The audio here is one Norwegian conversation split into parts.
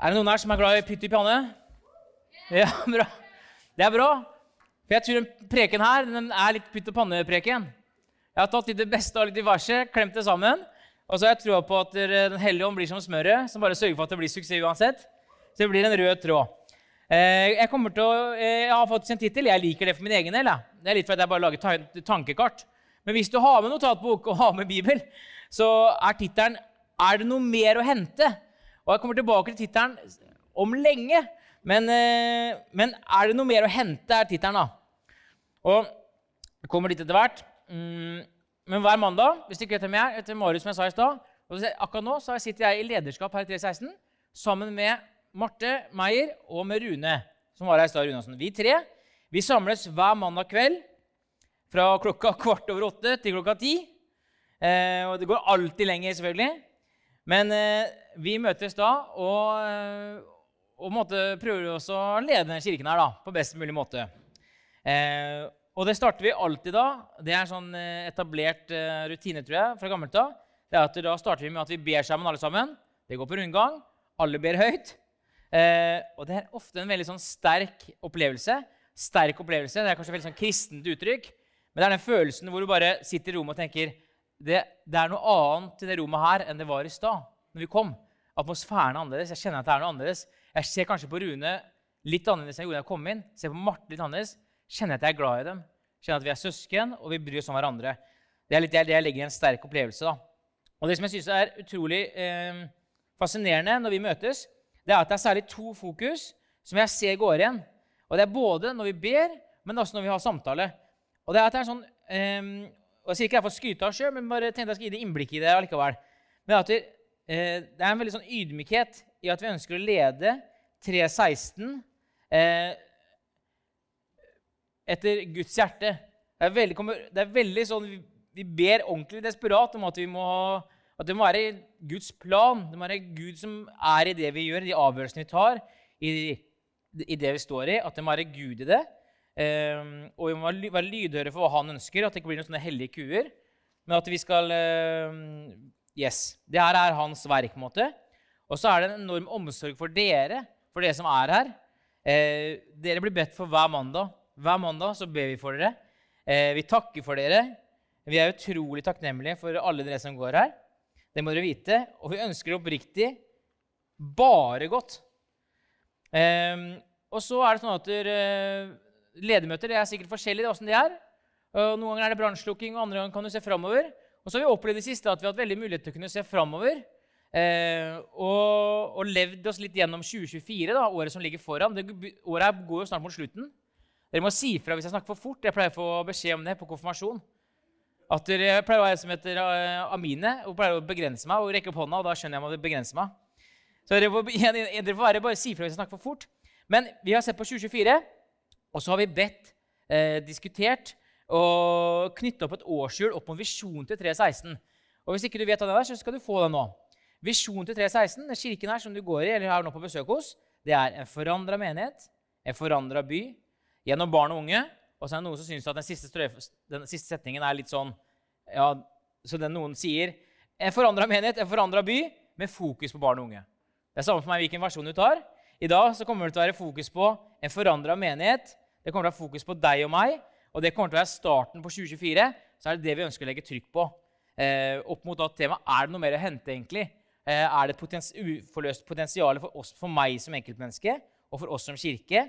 Er det noen her som er glad i pytt i panne? Ja, bra. Det er bra. For jeg tror den preken her den er litt pytt og panne-preken. Jeg har tatt litt det beste av litt diverse, klemt det sammen. Og så har jeg trua på at Den hellige ånd blir som smøret, som bare sørger for at det blir suksess uansett. Så det blir en rød tråd. Eh, jeg, å, eh, jeg har fått en tittel. Jeg liker det for min egen del. Det er litt fordi jeg bare lager tankekart. Men hvis du har med notatbok og har med Bibel, så er tittelen 'Er det noe mer å hente?' Og Jeg kommer tilbake til tittelen om lenge. Men, eh, men, 'Er det noe mer å hente?' er tittelen. da. Og det kommer litt etter hvert. Mm, men hver mandag hvis ikke vet hvem jeg er, etter Marius, som jeg sa i stad, akkurat nå så sitter jeg i lederskap her i 316 sammen med Marte Meyer og med Rune, som var her i stad. Runasen. Vi tre vi samles hver mandag kveld fra klokka kvart over åtte til klokka ti. Eh, og det går alltid lenger, selvfølgelig. Men eh, vi møtes da og, eh, og prøver også å lede denne kirken her da, på best mulig måte. Eh, og det starter vi alltid da. Det er sånn eh, etablert eh, rutine tror jeg, fra gammelt av. Det er at Da starter vi med at vi ber sammen, alle sammen. Det går på rundgang. Alle ber høyt. og det er ofte en veldig sånn sterk opplevelse. Sterk opplevelse, Det er kanskje veldig sånn kristent uttrykk. Men det er den følelsen hvor du bare sitter i rommet og tenker det, det er noe annet i det rommet her enn det var i stad. Når vi kom. Atmosfæren er annerledes. Jeg kjenner at det er noe annerledes. Jeg ser kanskje på Rune litt annerledes enn jeg gjorde da jeg kom inn. Ser på Marte litt annerledes. Kjenner at jeg er glad i dem. Kjenner at vi er søsken, og vi bryr oss om hverandre. Det er litt det jeg legger i en sterk opplevelse. da. Og Det som jeg syns er utrolig eh, fascinerende når vi møtes, det er at det er særlig to fokus som jeg ser går igjen. Og Det er både når vi ber, men også når vi har samtale. Og det er at det er sånn, eh, og Jeg sier ikke det for å skryte av sjøl, men bare tenkte jeg skal gi deg innblikk i det allikevel. Men at det, det er en veldig sånn ydmykhet i at vi ønsker å lede 316 uh, eh, etter Guds hjerte. Det er veldig, det er veldig sånn, vi, vi, ber ordentlig desperat om at, vi må, at det må være Guds plan. Det må være Gud som er i det vi gjør, de avgjørelsene vi tar, i, i det vi står i. At det må være Gud i det. Um, og vi må være lydhøre for hva han ønsker, at det ikke blir noen sånne hellige kuer. Men at vi skal Yes. Det her er hans verk. måte. Og så er det en enorm omsorg for dere, for dere som er her. Eh, dere blir bedt for hver mandag. Hver mandag så ber vi for dere. Eh, vi takker for dere. Vi er utrolig takknemlige for alle dere som går her. Det må dere vite. Og vi ønsker oppriktig bare godt. Eh, og så er det sånn at dere ledermøter det er sikkert forskjellig. er de er. Noen ganger er det brannslukking, og andre ganger kan du se framover. Og så har vi opplevd det siste at vi har hatt veldig mulighet til å kunne se framover. Eh, og, og, levd oss litt gjennom 2024, da, året som ligger foran. Det, året går jo snart mot slutten. Dere må si fra hvis jeg snakker for fort. Jeg pleier å få beskjed om det på konfirmasjon. At dere pleier å være som heter uh, Amine. Hun pleier å begrense meg og rekke opp hånda. og da skjønner jeg at begrenser meg. Så dere får, dere får være, bare si fra hvis jeg snakker for fort. Men vi har sett på 2024. Og så har vi bedt, eh, diskutert og knytte opp et årshjul opp mot Visjon til 316. Og Hvis ikke du vet hva det er, så skal du få det nå. Visjon til 316, den kirken her som du går i, eller er nå på besøk hos, det er en forandra menighet, en forandra by, gjennom barn og unge. Og så er det noen som syns at den siste, strøf, den siste, setningen er litt sånn ja, Så den noen sier en forandra menighet, en forandra by, med fokus på barn og unge. Det er samme for meg hvilken versjon du tar. I dag så kommer det til å være fokus på en forandra menighet. Det kommer til å være fokus på deg og meg, og det kommer til å være starten på 2024. Så er det det vi ønsker å legge trykk på. Eh, opp mot at temaet er det noe mer å hente, egentlig. Eh, er det et potens uforløst potensial for, for meg som enkeltmenneske og for oss som kirke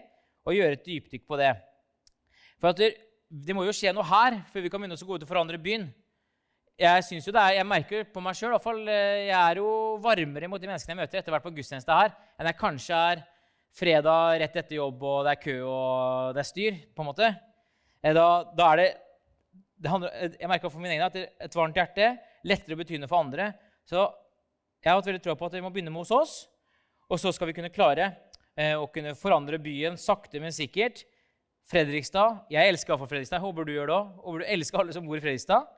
å gjøre et dypdykk på det? For det, det, må jo skje noe her før vi kan begynne å gå ut og forandre byen. Jeg synes jo det er, jeg merker på meg sjøl eh, jeg er jo varmere mot de menneskene jeg møter etter hvert på gudstjeneste her, enn jeg kanskje er fredag rett etter jobb, og det er kø og det er styr. på en måte. Eh, da, da er det, det handler, eh, Jeg merker for min egen at et varmt hjerte lettere å bety noe for andre. Så jeg har hatt veldig tro på at vi må begynne med hos oss, og så skal vi kunne klare eh, å kunne forandre byen sakte, men sikkert. Fredrikstad. Jeg elsker iallfall Fredrikstad. Jeg håper du gjør det òg. Du elsker alle som bor i Fredrikstad.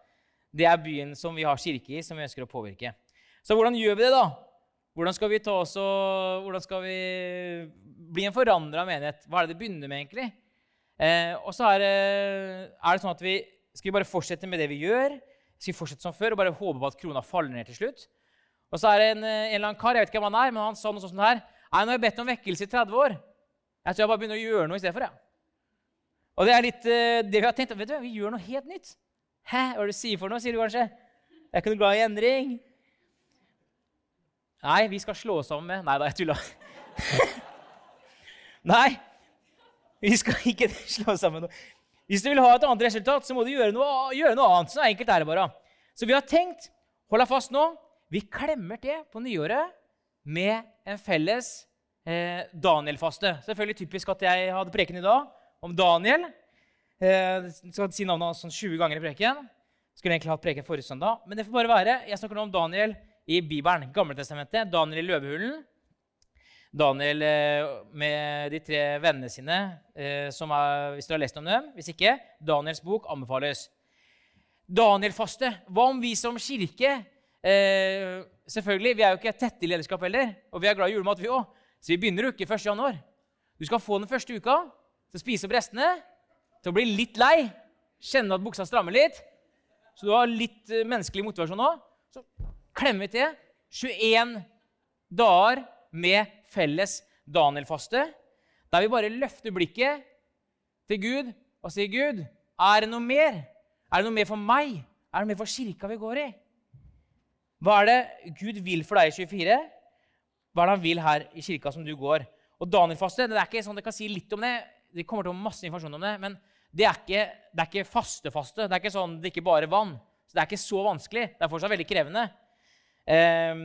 Det er byen som vi har kirke i, som vi ønsker å påvirke. Så hvordan gjør vi det, da? Hvordan skal vi ta oss og, hvordan skal vi bli en forandra menighet? Hva er det det begynner med, egentlig? Eh, og så er det, er det, sånn at vi skal vi bare fortsette med det vi gjør. Skal vi fortsette som før og bare håpe på at krona faller ned til slutt? Og så er det en, en eller annen kar, jeg vet ikke hvem han er, men han sa noe sånt her. Nei, nå har jeg bedt om vekkelse i 30 år. Jeg tror jeg bare begynner å gjøre noe i stedet for. Ja. Og det er litt uh, det vi har tenkt. Vet du, Vi gjør noe helt nytt. Hæ? Hva er det du sier for noe, sier du kanskje? Jeg er ikke noe glad i endring. Nei, vi skal slå oss sammen med Nei da, jeg tulla. Nei, vi skal ikke slå sammen noe. Hvis du vil ha et annet resultat, så må du gjøre noe, gjøre noe annet. Så enkelt er det bare. Så vi har tenkt, hold deg fast nå, vi klemmer til på nyåret med en felles eh, Daniel-faste. Selvfølgelig typisk at jeg hadde preken i dag om Daniel. Eh, skal si navnet hans sånn 20 ganger i preken. Skulle egentlig hatt preken forrige søndag, men det får bare være. Jeg snakker nå om Daniel i Bibelen. Gamletestamentet. Daniel i løvehulen. Daniel eh, med de tre vennene sine, eh, er, hvis du har lest om dem. Hvis ikke, Daniels bok anbefales. Daniel-faste. Hva om vi som kirke eh, Selvfølgelig, Vi er jo ikke tette i lederskap heller, og vi er glad i julemat, vi òg. Så vi begynner ikke 1. januar. Du skal få den første uka til å spise opp restene, til å bli litt lei, kjenne at buksa strammer litt, så du har litt eh, menneskelig motivasjon nå. Så klemmer vi til 21 dager med felles Daniel-faste, der vi bare løfter blikket til Gud og sier, 'Gud, er det noe mer?' Er det noe mer for meg? Er det noe mer for kirka vi går i? Hva er det Gud vil for deg i 24? Hva er det han vil her i kirka som du går? Og Daniel-faste det er ikke sånn, det kan si litt om det. Det kommer til å masse informasjon om det. Men det er ikke, det er ikke faste-faste. Det er ikke sånn det er ikke bare vann. Så det er ikke så vanskelig. Det er fortsatt veldig krevende. Um,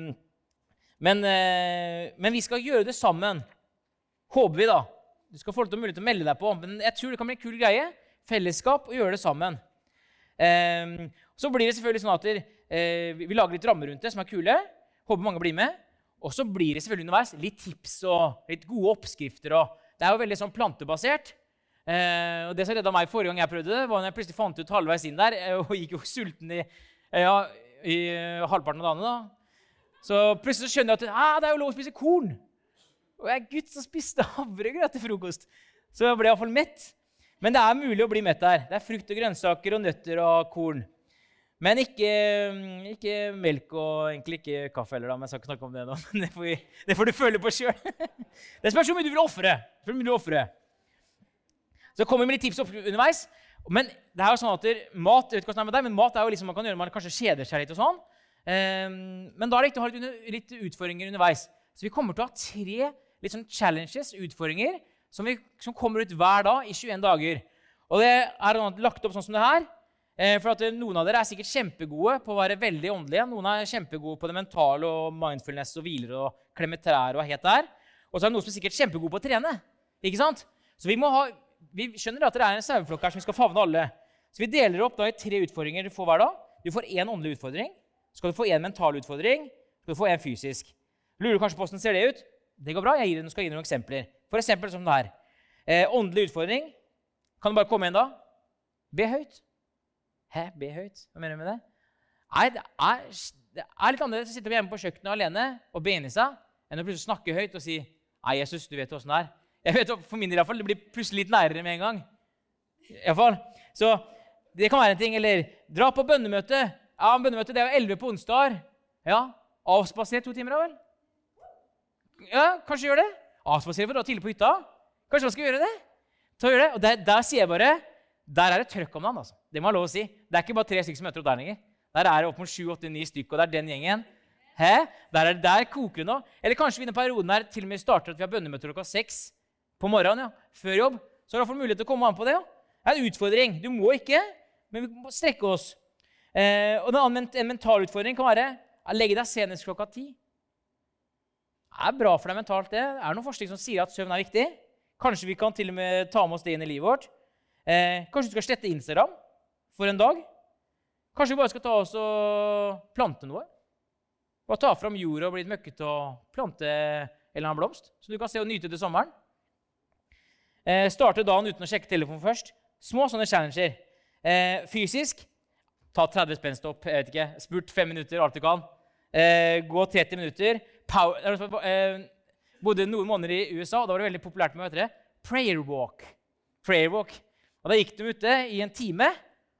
men, uh, men, vi skal gjøre det sammen. Håper vi, da. Du skal få mulighet til å melde deg på. Men jeg tror det kan bli en kul greie. Fellesskap og gjøre det sammen. Um, så blir det selvfølgelig sånn at uh, vi lager litt rammer rundt det som er kule. Håper mange blir med. Og så blir det selvfølgelig underveis litt tips og litt gode oppskrifter. Det er jo veldig sånn plantebasert. Uh, og Det som redda meg forrige gang jeg prøvde det, var når jeg plutselig fant ut halvveis inn der og gikk jo sulten i, ja, i halvparten av dagene. da. Så plutselig skjønner jeg at ah, det er jo lov å spise korn. Og jeg er gutt som spiste havregrøt til frokost. Så jeg ble iallfall mett. Men det er mulig å bli mett der. Det er frukt og grønnsaker og nøtter og korn. Men ikke, ikke melk og egentlig ikke kaffe heller. da, men jeg skal ikke snakke om Det nå. Det får, vi, det får du føle på sjøl. Det spørs hvor mye du vil ofre. Så kommer med litt tips underveis. Men det er jo sånn at mat jeg vet ikke hvordan det er med deg, men mat er jo liksom man kan gjøre man kanskje kjeder seg litt. og sånn. Ehm, men da er det viktig å ha litt, utfordringer underveis. Så vi kommer til å ha tre litt sånn challenges, utfordringer, som, vi, som, kommer ut hver dag i 21 dager. Og det er lagt opp sånn som det her. Eh, for at Noen av dere er sikkert kjempegode på å være veldig åndelige. Noen er kjempegode på det mentale og mindfulness og hviler og klemmer trær og er helt der. Og så er det noen som er sikkert kjempegode på å trene. Ikke sant? Så vi, må ha, vi skjønner at det er en saueflokk her som vi skal favne alle. Så vi deler opp da i tre utfordringer du får hver dag. Du får én åndelig utfordring. Skal du få én mental utfordring. Skal du få én fysisk. Lurer du kanskje på hvordan ser det ut? Det går bra. Jeg gir, skal gi deg noen eksempler. For eksempel som det her. Eh, åndelig utfordring. Kan du bare komme igjen da? Be høyt. Hæ, be høyt? Hva mener du med det? Nei, det er, det er litt annerledes å sitte hjemme på kjøkkenet alene og be inni seg enn å plutselig snakke høyt og si Nei, Jesus, du vet åssen det er. Jeg vet, For min del iallfall. Det blir plutselig litt nærere med en gang. I hvert fall. Så det kan være en ting. Eller dra på bønnemøte. Ja, bønnemøte det er jo 11 på onsdag. Ja, Avspasere to timer, da vel? Ja, kanskje gjør det. Avspasere for å dra tidlig på hytta. Kanskje man skal gjøre det? Ta og gjør det. Og der, der, sier jeg bare Der er det trøkk om dagen. altså. Det må jeg lov å si. Det er ikke bare tre stykker som møter opp der lenger. Der er det opp mot sju, åtte, ni stykker, og det er den gjengen. Hæ? Der, er, der koker det nå. Eller kanskje vi i denne perioden her til og med starter at vi har bønnemøter klokka seks på morgenen. ja, Før jobb. Så har du iallfall mulighet til å komme an på det. ja. Det er en utfordring. Du må ikke, men vi må strekke oss. Eh, og en, en mental utfordring kan være å legge deg senest klokka ti. Det er bra for deg mentalt. det. Det er noen forskning som sier at søvn er viktig. Kanskje vi kan til og med ta med oss det inn i livet vårt. Eh, kanskje du skal slette Instagram for en dag. Kanskje vi bare skal ta oss og plante noe. Bare ta fram jorda og bli litt møkkete og plante en eller annen blomst, så du kan se og nyte til sommeren. Eh, starte dagen uten å sjekke telefonen først. Små sånne challenger. Eh, fysisk ta 30 spenstopp. jeg vet ikke, Spurt fem minutter, alt du kan. Eh, gå 30 minutter. Power, eh, bodde noen måneder i USA, og da var det veldig populært med dere, prayer walk. Prayer walk. Og Da gikk de ute i en time,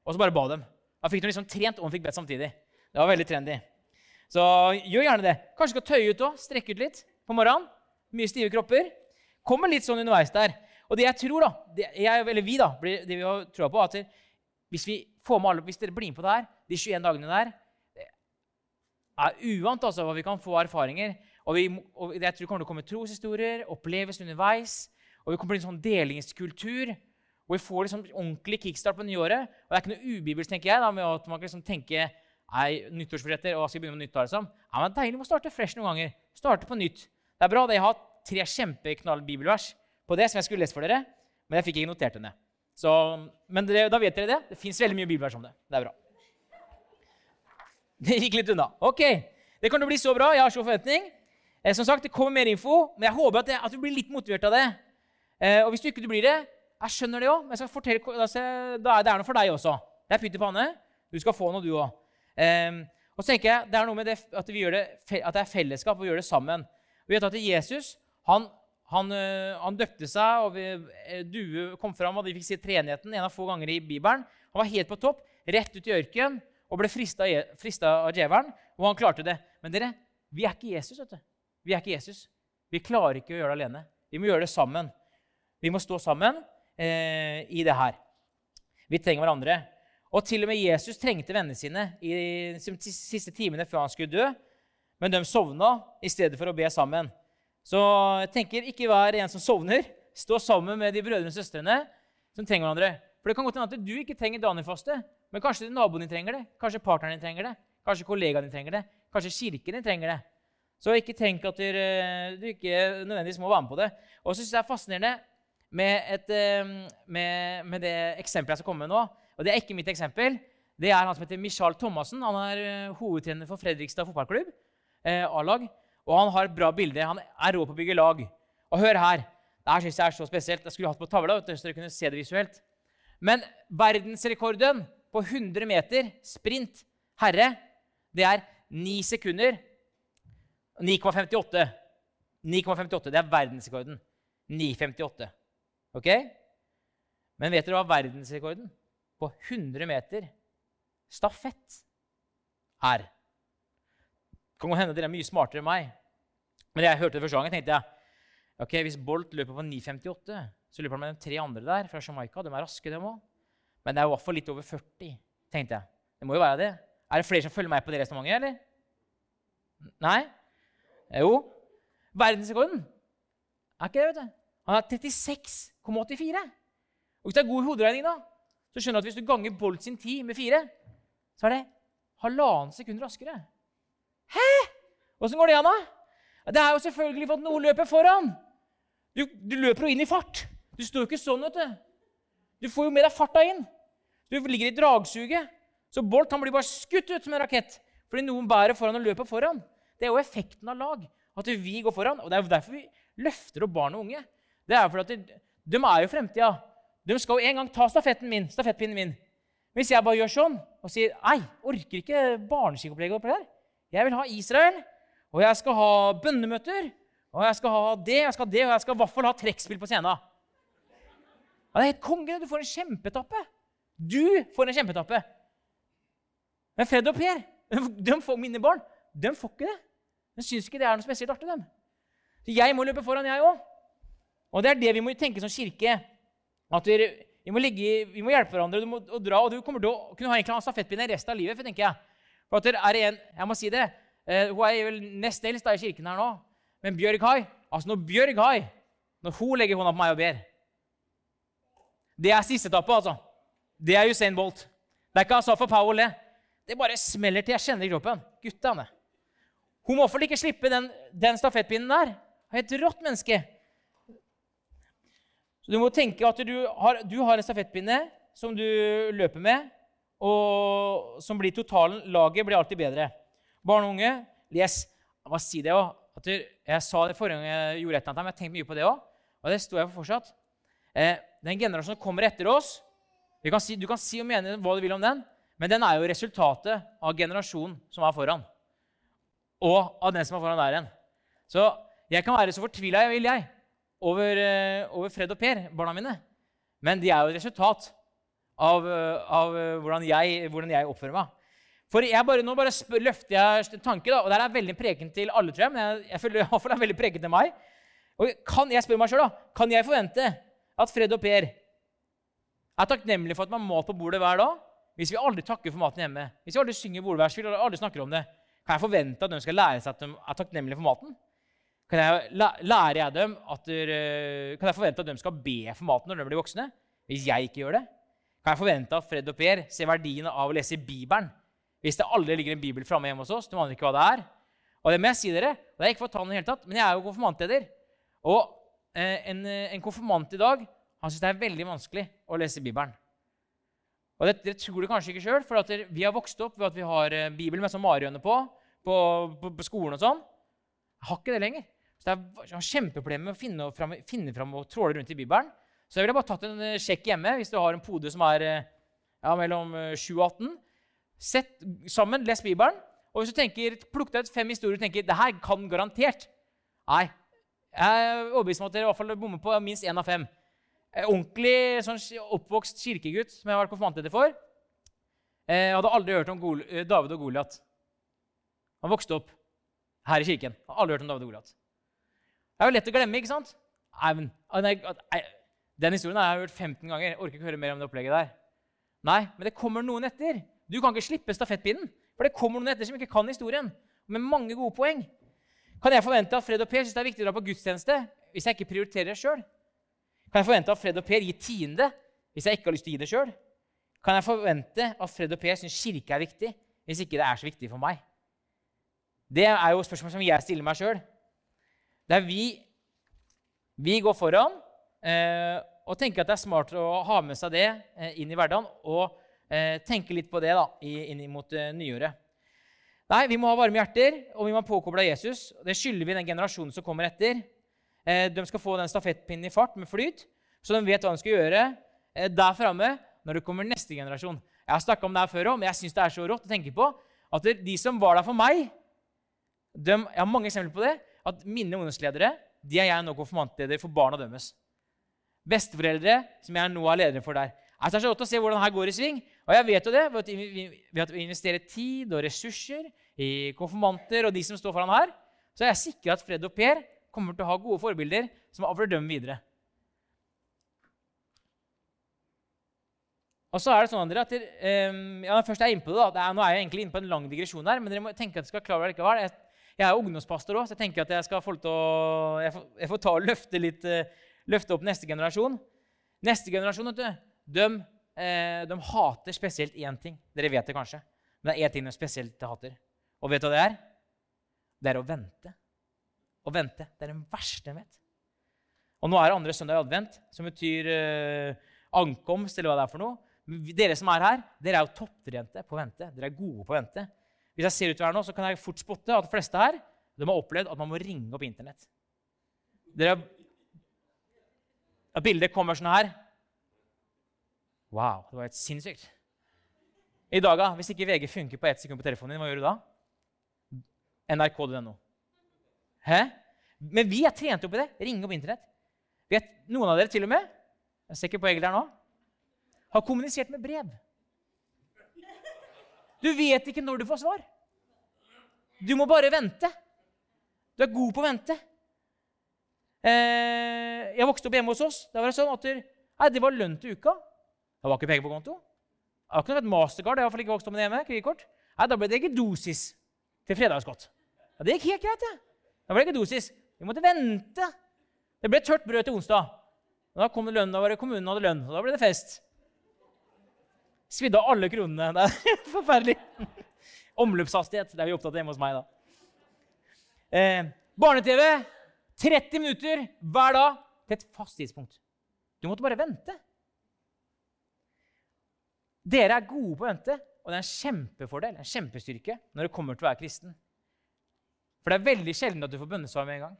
og så bare ba dem. Da fikk de liksom trent og fikk bedt samtidig. Det var veldig trendy. Så gjør gjerne det. Kanskje skal tøye ut òg. Strekke ut litt på morgenen. Mye stive kropper. Kommer litt sånn underveis der. Og det jeg tror, da, det jeg, eller vi, da, det vi har troa på, at hvis vi får med alle, hvis dere blir med på det her, de 21 dagene der det er uvant altså, hva vi kan få erfaringer. Og, vi, og jeg tror det kommer til å komme troshistorier, oppleves underveis. Og vi kommer til en sånn delingskultur hvor vi får liksom ordentlig kickstart på nyåret. Og det er ikke noe ubibelsk, tenker jeg, da, med at man kan liksom tenke Nei, nyttårsforretter, og skal begynne med nytt. Liksom. Ja, men Deilig å starte fresh noen ganger. Starte på nytt. Det er bra. Jeg har tre kjempeknall bibelvers på det som jeg skulle lest for dere, men jeg fikk ikke notert det ned. Så, men det, da vet dere det. Det fins veldig mye bibelvers om det. Det er bra. Det gikk litt unna. Ok, Det kan jo bli så bra. Jeg har så forventning. Eh, som sagt, Det kommer mer info, men jeg håper at, det, at du blir litt motivert av det. Eh, og hvis du ikke blir det, jeg skjønner det òg, men jeg skal fortelle, da er det noe for deg også. Det er pytt i panne. Du skal få noe, du òg. Eh, og så tenker jeg, Det er noe med det, at, det, at det er fellesskap, og vi gjør det sammen. Vi vet at Jesus han, han, øh, han døpte seg, og vi, øh, due kom fram, og de fikk si treenigheten en av få ganger i Bibelen. Han var helt på topp, rett ut i ørkenen, og ble frista av djevelen. Og han klarte det. Men dere, vi er ikke Jesus. vet du. Vi er ikke Jesus. Vi klarer ikke å gjøre det alene. Vi må gjøre det sammen. Vi må stå sammen eh, i det her. Vi trenger hverandre. Og til og med Jesus trengte vennene sine i de siste timene før han skulle dø. Men de sovna i stedet for å be sammen. Så jeg tenker, ikke vær en som sovner. Stå sammen med de brødrene og søstrene som trenger hverandre. For det kan godt hende at du ikke trenger Daniel-faste, men kanskje naboen din trenger det. Kanskje partneren din trenger det. Kanskje kollegaen din trenger det. Kanskje kirken din trenger det. Så ikke tenk at du, du ikke nødvendigvis må være med på det. Og så syns jeg det er fascinerende med, et, eh, med, med det eksempelet jeg skal komme med nå. Og det er ikke mitt eksempel. Det er han som heter Michael Thomassen. Han er uh, hovedtrener for Fredrikstad fotballklubb. Uh, A-lag. Og han har et bra bilde. Han er rå på å bygge lag. Og hør her. Det her synes jeg er så spesielt. Jeg skulle hatt på tavla, så dere kunne se det visuelt. Men verdensrekorden på 100 meter sprint herre, det er 9 sekunder 9,58. 9,58. Det er verdensrekorden. 9,58. Ok? Men vet dere hva verdensrekorden på 100 meter stafett er. Det kan hende dere er mye smartere enn meg. Men da jeg hørte det første gangen, tenkte jeg ok, hvis Bolt løper på 9,58, så løper han med de tre andre der fra Jamaica. De er raske, dem òg. Men det er i hvert fall litt over 40, tenkte jeg. Det må jo være det. Er det flere som følger meg på det resonnementet, eller? Nei? Jo. Verdensrekorden er ikke det, vet du. Han er 36,84. Og hvis det er god hoderegning, da, så skjønner du at hvis du ganger Bolt sin tid med fire, så er det halvannen sekund raskere. Hæ?! Åssen går det an, da? Det er jo selvfølgelig for at noen løper foran. Du, du løper jo inn i fart. Du står jo ikke sånn, vet du. Du får jo med deg farta inn. Du ligger i dragsuget. Så Bolt han blir bare skutt ut som en rakett fordi noen bærer foran og løper foran. Det er jo effekten av lag. At vi går foran. Og det er jo derfor vi løfter opp barn og unge. Det er fordi at de, de er jo fremtida. De skal jo en gang ta stafetten min, stafettpinnen min. Hvis jeg bare gjør sånn og sier nei, orker ikke barneskikkopplegget oppi her. Jeg vil ha Israel, og jeg skal ha bønnemøter, og jeg skal ha det, jeg skal ha det, og jeg skal i hvert fall ha trekkspill på scenen. Ja, det er helt konge. Du får en kjempetappe. Du får en kjempetappe. Men Fred og Per, de får mine barn, de får ikke det. De syns ikke det er noe spesielt artig. dem. Så jeg må løpe foran, jeg òg. Og det er det vi må tenke som kirke. At vi, vi, må, ligge, vi må, hjelpe hverandre du må, og dra, og du kommer til å kunne ha en stafettpinne resten av livet. For, tenker jeg. For at det er en, jeg må si det, uh, Hun er vel nest eldst i kirken her nå. Men Bjørg Hai altså Når Bjørg Hai når hun legger hånda på meg og ber Det er siste etappe, altså. Det er Usain Bolt. Det er ikke Asafa Powell, det. Det bare smeller til. Jeg kjenner i kroppen. Guttene. Hun må iallfall ikke slippe den, den stafettpinnen der. Et rått menneske. Så Du må tenke at du har, du har en stafettpinne som du løper med, og som blir totalen. Laget blir alltid bedre. Barn og unge, les. Jeg må si det også. Jeg sa det forrige gang jeg gjorde et eller annet, men jeg tenkte mye på det òg. Og det står jeg for fortsatt. Eh, den generasjonen som kommer etter oss kan si, Du kan si og mene hva du vil om den, men den er jo resultatet av generasjonen som er foran. Og av den som er foran der igjen. Så jeg kan være så fortvila jeg vil, jeg over, eh, over, Fred og Per, barna mine. Men de er jo et resultat av, eh, av eh, hvordan, jeg, hvordan, jeg, oppfører meg. For bare, Nå bare spør, løfter jeg en tanke, da, og det er veldig preken til alle, tror jeg. Men jeg, jeg føler i hvert fall er veldig preken til meg. Og kan jeg spør meg selv da, kan jeg forvente at Fred og Per er takknemlige for at man har mat på bordet hver dag? Hvis vi aldri takker for maten hjemme, hvis vi aldri synger bordvers, vi aldri snakker om det, kan jeg forvente at de skal lære seg at de er takknemlige for maten? Kan jeg, lærer jeg dem at kan jeg forvente at de skal be for maten når de blir voksne? Hvis jeg ikke gjør det? Kan jeg forvente at Fred og Per ser verdien av å lese Bibelen? Hvis det aldri ligger en bibel framme hjemme hos oss, de aner ikke hva det er. Og det må jeg si dere, og det er ikke for å ta noe helt tatt, men jeg er jo konfirmantleder. Og eh, en, en konfirmant i dag han syns det er veldig vanskelig å lese Bibelen. Og det, det tror du kanskje ikke sjøl, for at vi har vokst opp ved at vi har eh, Bibelen med sånn marihøne på, på, på, på, skolen og sånn. Jeg har ikke det lenger. Så det er kjempeproblemer med å finne fram, finne fram og tråle rundt i Bibelen. Så jeg ville bare tatt en eh, sjekk hjemme hvis du har en pode som er eh, ja, mellom 7 og 18. Sett sammen, les Bibelen. Og hvis du tenker, plukk deg ut fem historier og tenker det her kan garantert Nei. Jeg er overbevist om at dere i hvert fall bommer på minst én av fem. Eh, ordentlig sånn oppvokst kirkegutt som jeg har vært konfirmantleder for. Jeg eh, hadde aldri hørt om eh, David og Goliat. Han vokste opp her i kirken. Jeg hadde aldri hørt om David og Goliat. Det er jo lett å glemme, ikke sant? Nei, men, nei, den historien har jeg hørt 15 ganger. Jeg orker ikke høre mer om det opplegget der. Nei, men det kommer noen etter. Du kan ikke slippe stafettpinnen, for det kommer noen etter som ikke kan historien. Med mange gode poeng. Kan jeg forvente at Fred og Per syns det er viktig å dra på gudstjeneste hvis jeg ikke prioriterer det sjøl? Kan jeg forvente at Fred og Per gir tiende hvis jeg ikke har lyst til å gi det sjøl? Kan jeg forvente at Fred og Per syns kirke er viktig hvis ikke det er så viktig for meg? Det er jo spørsmål som jeg stiller meg sjøl. Der vi, vi går foran og tenker at det er smart å ha med seg det eh, inn i hverdagen og eh, tenke litt på det da, inn mot eh, nyåret. Nei, Vi må ha varme hjerter, og vi må ha påkobla Jesus. Det skylder vi den generasjonen som kommer etter. Eh, de skal få den stafettpinnen i fart med flyt, så de vet hva de skal gjøre eh, der framme når det kommer neste generasjon. Jeg har snakka om det her før òg, men jeg syns det er så rått å tenke på at de som var der for meg de, Jeg har mange eksempler på det. At mine ungdomsledere de er jeg nå konfirmantleder for barna deres. Besteforeldre som jeg nå er lederen for der. Altså, det er så godt å se hvordan her går i sving. Og jeg vet jo det ved at vi investerer tid og ressurser i konfirmanter og de som står foran her, så er jeg sikker at Fred og Per kommer til å ha gode forbilder som avler dem videre. Og så er det sånn André, at dere, um, ja, først er jeg inne på det, da. er, Nå er jeg egentlig inne på en lang digresjon her, men dere må tenke at dere skal klare det likevel. Jeg, jeg er ungdomspastor òg, så jeg tenker at jeg skal få til å jeg får, jeg får ta og løfte, litt, uh, løfte opp neste generasjon. Neste generasjon vet du, de, uh, de hater spesielt én ting. Dere vet det kanskje. Men det er én ting de spesielt hater. Og vet du hva det er? Det er å vente Å vente. Det er den verste jeg vet. Og nå er det andre søndag i advent, som betyr eh, ankomst, eller hva det er for noe. Dere som er her, dere er jo topptrente på å vente. Dere er gode på å vente. Hvis jeg ser utover her nå, så kan jeg fort spotte at de fleste her de har opplevd at man må ringe opp Internett. Dere At bildet kommer sånn her. Wow, det var helt sinnssykt. I dag, Hvis ikke VG funker på ett sekund på telefonen din, hva gjør du da? nrk.no. Hæ? Men vi er trent opp i det. Ringe opp Internett. Vet, noen av dere til og med jeg ser ikke på Egil der nå, har kommunisert med brev. Du vet ikke når du får svar. Du må bare vente. Du er god på å vente. Eh, jeg vokste opp hjemme hos oss. Da var det sånn at nei, det var lønn til uka. Det var ikke penger på konto. Det var ikke noe mastercard. Jeg har ikke vokst opp med hjemme. Kredittkort. Nei, Da ble det ikke dosis til fredagsgodt. Ja, det gikk helt greit, det. Da ble det ikke dosis. Vi måtte vente. Det ble tørt brød til onsdag. Og da kom det lønn, da var det kommunen hadde lønn, og da ble det fest. Svidde av alle kronene. Det er forferdelig. Omløpshastighet. Det er vi opptatt av hjemme hos meg, da. Eh, Barne-TV 30 minutter hver dag til et fast tidspunkt. Du måtte bare vente. Dere er gode på å vente, og det er en kjempefordel, en kjempestyrke, når det kommer til å være kristen. For det er veldig sjelden at du får bønnesvar med en gang.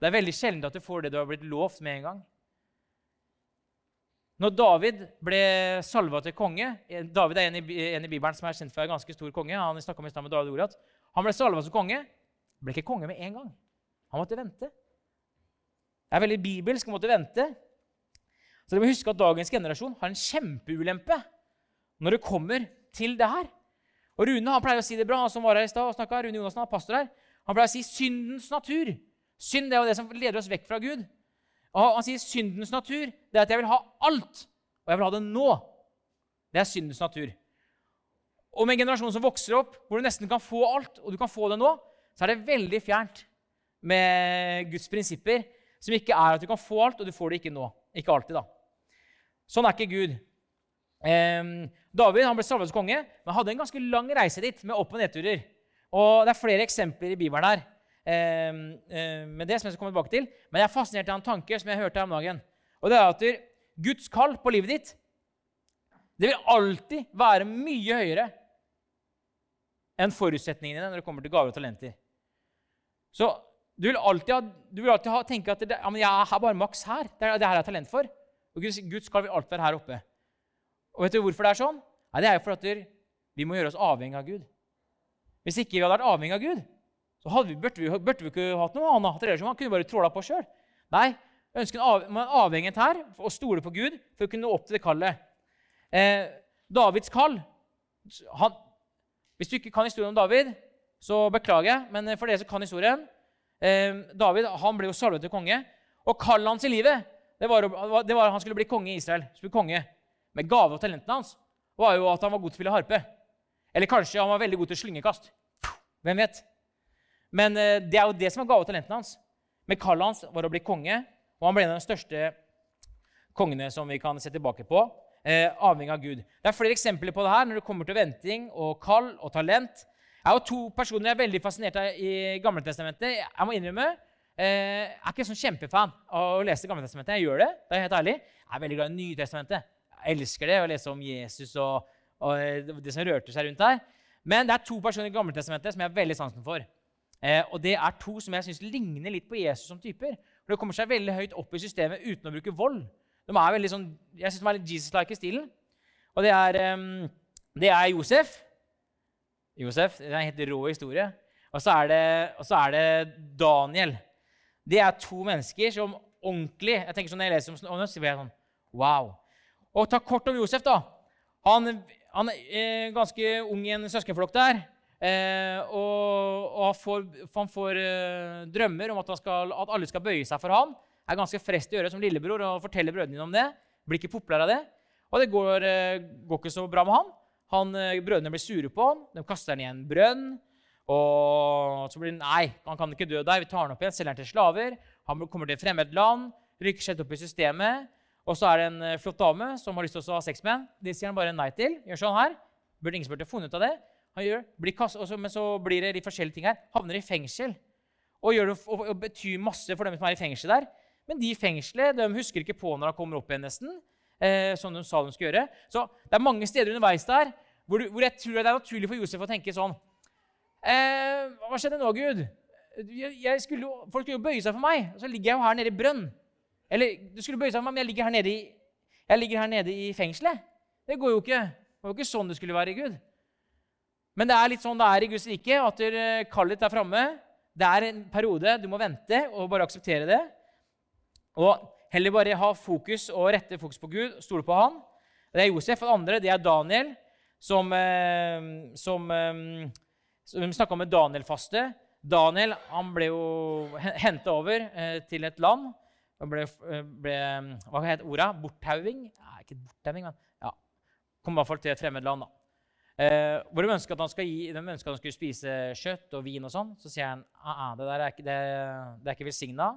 Det er veldig sjelden at du får det du har blitt lovt med en gang. Når David ble salva til konge David er en i, en i Bibelen som er kjent for en ganske stor konge. Han om i med David Goliat. Han ble salva som konge. Ble ikke konge med en gang. Han måtte vente. Det er veldig bibelsk å måtte vente. Så dere må huske at dagens generasjon har en kjempeulempe når det kommer til det her. Og Rune han pleier å si det bra, han som var her i stad og snakka. Rune Jonassen, pastor her. Han pleier å si syndens natur Synd det er jo det som leder oss vekk fra Gud. Og Han sier syndens natur det er at jeg vil ha alt, og jeg vil ha det nå. Det er syndens natur. Og med en generasjon som vokser opp, hvor du nesten kan få alt, og du kan få det nå, så er det veldig fjernt med Guds prinsipper, som ikke er at du kan få alt, og du får det ikke nå. Ikke alltid, da. Sånn er ikke Gud. Eh, David han ble salvet som konge, men hadde en ganske lang reise dit med opp- og nedturer. Og Det er flere eksempler i Bibelen her eh, eh, med det som jeg skal komme tilbake til. Men jeg er fascinert av en tanke som jeg hørte her om dagen. Og det er at Guds kall på livet ditt det vil alltid være mye høyere enn forutsetningene når det kommer til gaver og talenter. Så du vil alltid, ha, du vil alltid ha, tenke at det, ja, jeg er bare maks her. Det er det her jeg har talent for. Og Guds, Guds kall vil alltid være her oppe. Og vet du hvorfor det er sånn? Nei, det er jo fordi vi må gjøre oss avhengig av Gud. Hvis ikke vi hadde vært avhengig av Gud, så hadde vi, burde, vi, burde vi ikke hatt noe annet relasjon. Han kunne bare tråla på sjøl. Nei, ønsker av, man avhengig her å stole på Gud for å kunne nå opp til det kallet. Eh, Davids kall han, Hvis du ikke kan historien om David, så beklager jeg, men for dere som kan historien eh, David han ble jo salvet til konge, og kallet hans i livet det var, det var, at han skulle bli konge i Israel. skulle konge. Men gave og talentene hans var jo at han var god til å spille harpe. Eller kanskje han var veldig god til slyngekast. Hvem vet? Men eh, det er jo det som var gave og talentene hans. Men kallet hans var å bli konge, og han ble en av de største kongene som vi kan se tilbake på. Eh, avhengig av Gud. Det er flere eksempler på det her når det kommer til venting og kall og talent. Jeg har to personer jeg er veldig fascinert av i Gamletestamentet. Jeg må innrømme Eh, jeg er ikke sånn kjempefan av å lese Gamletestamentet. Jeg gjør det. det er helt ærlig. Jeg er veldig glad i Nytestamentet. Jeg elsker det, å lese om Jesus og, og, eh, det som rørte seg rundt der. Men det er to personer i Gamletestamentet som jeg har veldig sansen for. Eh, og det er to som jeg syns ligner litt på Jesus som typer. For De kommer seg veldig høyt opp i systemet uten å bruke vold. De er veldig sånn, jeg synes de er litt Jesus-like i stilen. Og det er, um, det er Josef. Josef, Det er en helt rå historie. Og så det, og så er det Daniel det er to mennesker som ordentlig jeg tenker sånn Når jeg leser om så blir jeg sånn Wow. Og ta kort om Josef. da. Han, han er eh, ganske ung i en søskenflokk der. Eh, og, og får, han får eh, drømmer om at, skal, at, alle skal bøye seg for han. Er ganske frest i øret som lillebror og forteller brødrene dine om det. Blir ikke populær av det. Og det går, eh, går ikke så bra med han. Han eh, brødrene blir sure på han. De kaster han i en brønn. Og så blir han nei, han kan ikke dø der. Vi tar han opp igjen, selger han til slaver. Han kommer til et fremmed land, rykker seg opp i systemet. Og så er det en eh, flott dame som har lyst til å ha sex med ham. Det sier han bare nei til. Gjør sånn her. Burde ingen burde funnet ut av det. Han gjør, blir kast, også, Men så blir det de forskjellige ting her. Havner i fengsel. Og, det, og, og betyr masse for dem som er i fengsel der. Men de i fengselet de husker ikke på når han kommer opp igjen, nesten. Eh, som de sa de skulle gjøre. Så det er mange steder underveis der hvor, hvor jeg tror det er naturlig for Josef å tenke sånn Eh, hva skjedde nå, Gud? Jeg, jeg skulle, folk skulle jo bøye seg for meg, og så ligger jeg jo her nede i brønn. Eller du skulle bøye seg for meg, men jeg ligger her nede i, her nede i fengselet. Det går jo ikke. Det var jo ikke sånn det skulle være Gud. Men det er litt sånn det er i Guds rike, at kallet ditt er framme. Det er en periode du må vente og bare akseptere det. Og heller bare ha fokus og rette fokus på Gud, stole på Han. Det er Josef. Det andre det er Daniel, som, som, som eh, snakka om et Daniel-faste. Daniel han ble jo henta over eh, til et land. Han ble, eh, ble Hva het ordet? Borthauing? Nei, ikke borthauing, men ja. Kom i hvert fall til et fremmed land. da. Eh, hvor de ønsker at han, gi, de ønsker at han skulle spise kjøtt og vin og sånn. Så sier han ah, ah, det der er ikke, det, det ikke velsigna.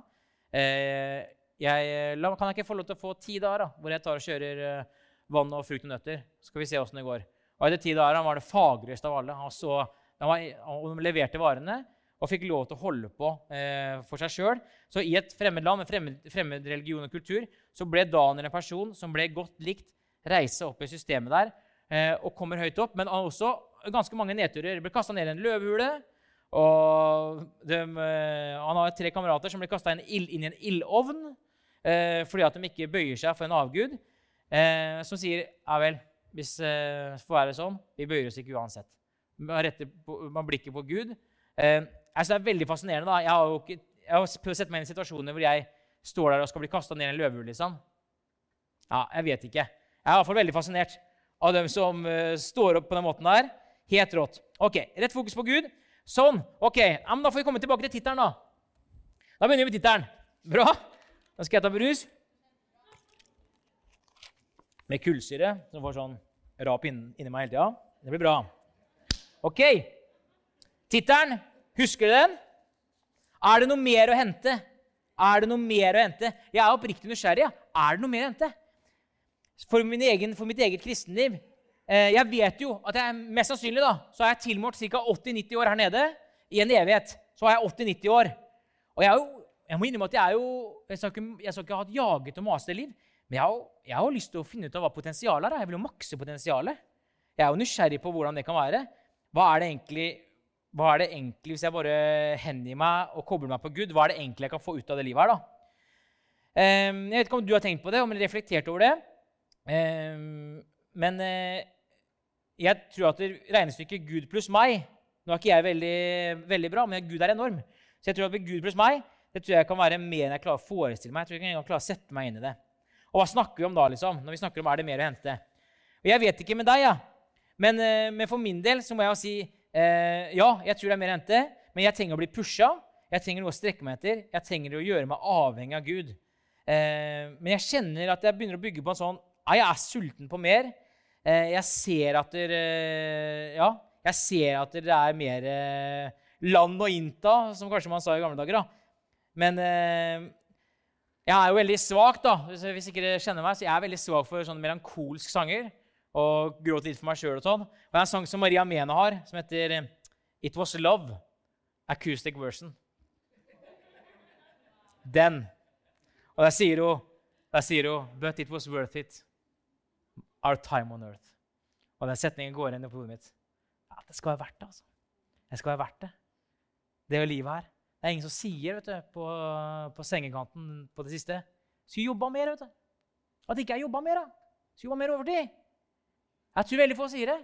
Eh, kan jeg ikke få lov til å få ti dager da, hvor jeg tar og kjører uh, vann og frukt og nøtter? Skal vi se åssen det går. Og etter ti dager han var det fagreste av alle. Han så han, var, han leverte varene og fikk lov til å holde på eh, for seg sjøl. Så i et fremmed land med fremmed, fremmed, religion og kultur så ble Daniel en person som ble godt likt, reise opp i systemet der eh, og kommer høyt opp. Men også ganske mange nedturer. Ble kasta ned i en løvehule. Og de, eh, han har tre kamerater som ble kasta inn, inn, i en ildovn eh, fordi at de ikke bøyer seg for en avgud. Eh, som sier ja vel, hvis eh, får være sånn, vi bøyer oss ikke uansett man retter man blikket på Gud. Eh, altså Det er veldig fascinerende. da. Jeg har jo ikke, jeg har prøvd å sette meg inn i situasjoner hvor jeg står der og skal bli kasta ned i en løvehull. Liksom. Ja, jeg vet ikke. Jeg er i hvert fall veldig fascinert av dem som uh, står opp på den måten der. Helt rått. Ok, Rett fokus på Gud. Sånn. ok, ja, men Da får vi komme tilbake til tittelen. Da Da begynner vi med tittelen. Bra. Da skal jeg ta brus. Med kullsyre, som får sånn rap inni, meg hele tida. Det blir bra. Ok. Tittelen, husker du den? Er det noe mer å hente? Er det noe mer å hente? Jeg er oppriktig nysgjerrig. Er det noe mer å hente? For, egen, for mitt eget kristenliv eh, Jeg vet jo at jeg mest sannsynlig da, så har jeg tilmålt ca. 80-90 år her nede. I en evighet så har jeg 80-90 år. Og jeg, er jo, jeg må innrømme at jeg er jo Jeg skal ikke, jeg skal ikke ha et jaget og masete liv. Men jeg har, jeg har lyst til å finne ut av hva potensialet er. Jeg vil jo makse potensialet. Jeg er jo nysgjerrig på hvordan det kan være. Hva er det egentlig, er det egentlig hvis jeg bare hengir meg og kobler meg på Gud, hva er det egentlig jeg kan få ut av det livet her? da? Um, jeg vet ikke om du har tenkt på det, om du har reflektert over det. Um, men uh, jeg tror at regnestykket Gud pluss meg Nå er ikke jeg veldig, veldig, bra, men Gud er enorm. Så jeg tror at Gud pluss meg det tror jeg kan være mer enn jeg klarer å forestille meg. Jeg tror ikke jeg kan klare å sette meg inn i det. Og hva snakker vi om da, liksom? Når vi snakker om er det mer å hente? Og Jeg vet ikke med deg, ja. men, uh, men for min del så må jeg jo si eh, ja, jeg tror det er mer å hente, men jeg trenger å bli pusha. Jeg trenger noe å strekke meg etter. Jeg trenger å gjøre meg avhengig av Gud. Eh, men jeg kjenner at jeg begynner å bygge på en sånn ja, jeg er sulten på mer. jeg ser at det, ja, jeg ser at det er mer land å innta, som kanskje man sa i gamle dager. da. Men jeg er jo veldig svak, da, hvis ikke dere kjenner meg, så jeg er veldig svak for sånne melankolsk sanger. Og gråter litt for meg sjøl og sånn. Og det er en sang som Maria Mena har, som heter It Was Love. Acoustic version. Den. Og der sier hun, der sier hun But it was worth it. Our time on earth. Og den setningen går inn i hodet mitt. Ja, det skal være verdt det, altså. Det skal være verdt det. Det er jo livet her. Det er ingen som sier vet du, på, på sengekanten på det siste Skulle jobba mer. vet du. At ikke jeg jobba mer. da. Skulle jobba mer overtid. Jeg tror veldig få sier det.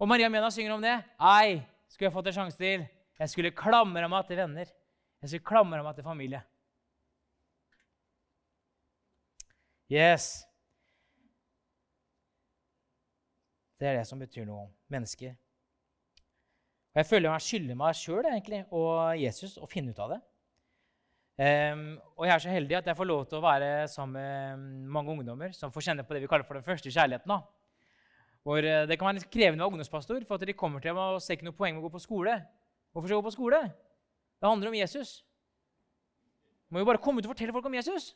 Og Maria Mena synger om det. Ei, skulle jeg fått en sjanse til. Jeg skulle klamre meg til venner. Jeg skulle klamre meg til familie. Yes. Det er det som betyr noe om mennesker. Og Jeg føler meg skylder meg sjøl og Jesus å finne ut av det. Um, og jeg er så heldig at jeg får lov til å være sammen med mange ungdommer som får kjenne på det vi kaller for den første kjærligheten. da. Hvor eh, Det kan være litt krevende å være ungdomspastor, for at de kommer til meg og ser ikke noe poeng med å gå på skole. Hvorfor skal jeg gå på skole? Det handler om Jesus. Må jo bare komme ut og fortelle folk om Jesus.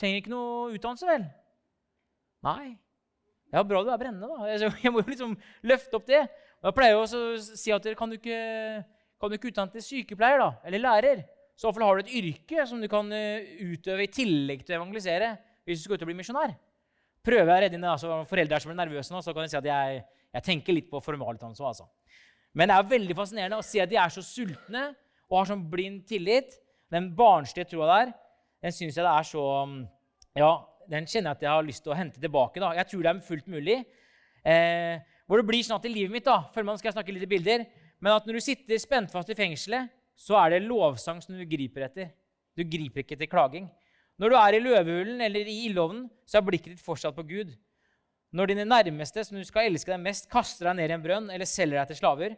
Trenger ikke noe utdannelse, vel? Nei. Ja, bra du er brennende, da. Jeg må jo liksom løfte opp det. Jeg pleier å si at dere kan du ikke, kan du ikke utdanne til sykepleier da, eller lærer. Så iallfall har du et yrke som du kan eh, utøve i tillegg til å evangelisere. hvis du skal ut og bli misjonær. Prøver jeg å redde inn altså, foreldre som blir nervøse nå, så kan jeg si at jeg, jeg tenker litt på formalutdannelse. Altså. Men det er veldig fascinerende å se at de er så sultne og har sånn blind tillit. Den barnslige troa der, den syns jeg det er så Ja, den kjenner jeg at jeg har lyst til å hente tilbake. da. Jeg tror det er fullt mulig. Eh, hvor det blir sånn at i livet mitt da, før man skal snakke litt i bilder, men at når du sitter spent fast i fengselet, så er det lovsang som du griper etter. Du griper ikke etter klaging. Når du er i løvehulen eller i ildovnen, så er blikket ditt fortsatt på Gud. Når dine nærmeste, som du skal elske deg mest, kaster deg ned i en brønn eller selger deg til slaver,